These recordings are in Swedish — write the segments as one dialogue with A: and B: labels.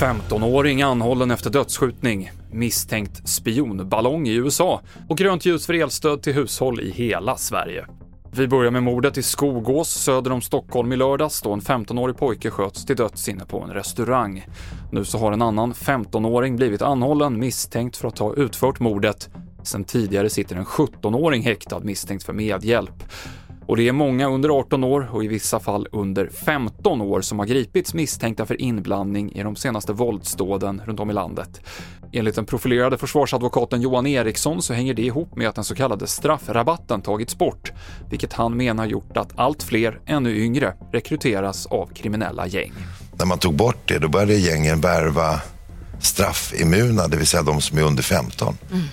A: 15-åring anhållen efter dödsskjutning, misstänkt spionballong i USA och grönt ljus för elstöd till hushåll i hela Sverige. Vi börjar med mordet i Skogås söder om Stockholm i lördags då en 15-årig pojke sköts till döds inne på en restaurang. Nu så har en annan 15-åring blivit anhållen misstänkt för att ha utfört mordet. Sen tidigare sitter en 17-åring häktad misstänkt för medhjälp. Och det är många under 18 år och i vissa fall under 15 år som har gripits misstänkta för inblandning i de senaste våldsdåden runt om i landet. Enligt den profilerade försvarsadvokaten Johan Eriksson så hänger det ihop med att den så kallade straffrabatten tagits bort, vilket han menar gjort att allt fler, ännu yngre, rekryteras av kriminella gäng.
B: När man tog bort det, då började gängen värva straffimmuna, det vill säga de som är under 15. Mm.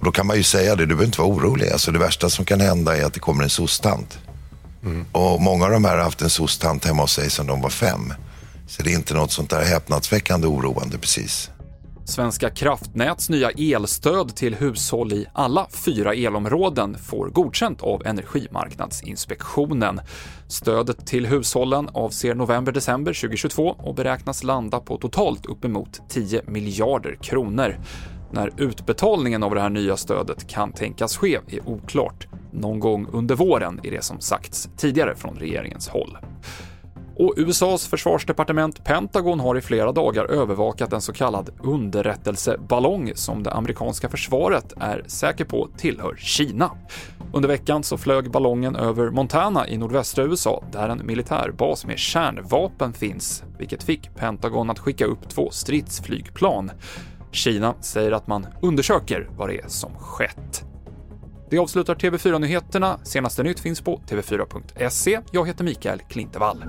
B: Och då kan man ju säga det, du behöver inte vara orolig. Alltså det värsta som kan hända är att det kommer en sostant. Mm. Och många av de här har haft en sostant hemma hos sig sedan de var fem. Så det är inte något sånt där häpnadsväckande oroande precis.
A: Svenska kraftnäts nya elstöd till hushåll i alla fyra elområden får godkänt av Energimarknadsinspektionen. Stödet till hushållen avser november-december 2022 och beräknas landa på totalt uppemot 10 miljarder kronor. När utbetalningen av det här nya stödet kan tänkas ske är oklart. Någon gång under våren är det som sagts tidigare från regeringens håll. Och USAs försvarsdepartement Pentagon har i flera dagar övervakat en så kallad underrättelseballong som det amerikanska försvaret är säker på tillhör Kina. Under veckan så flög ballongen över Montana i nordvästra USA där en militärbas med kärnvapen finns, vilket fick Pentagon att skicka upp två stridsflygplan. Kina säger att man undersöker vad det är som skett. Det avslutar TV4-nyheterna. Senaste nytt finns på tv4.se. Jag heter Mikael Klintevall.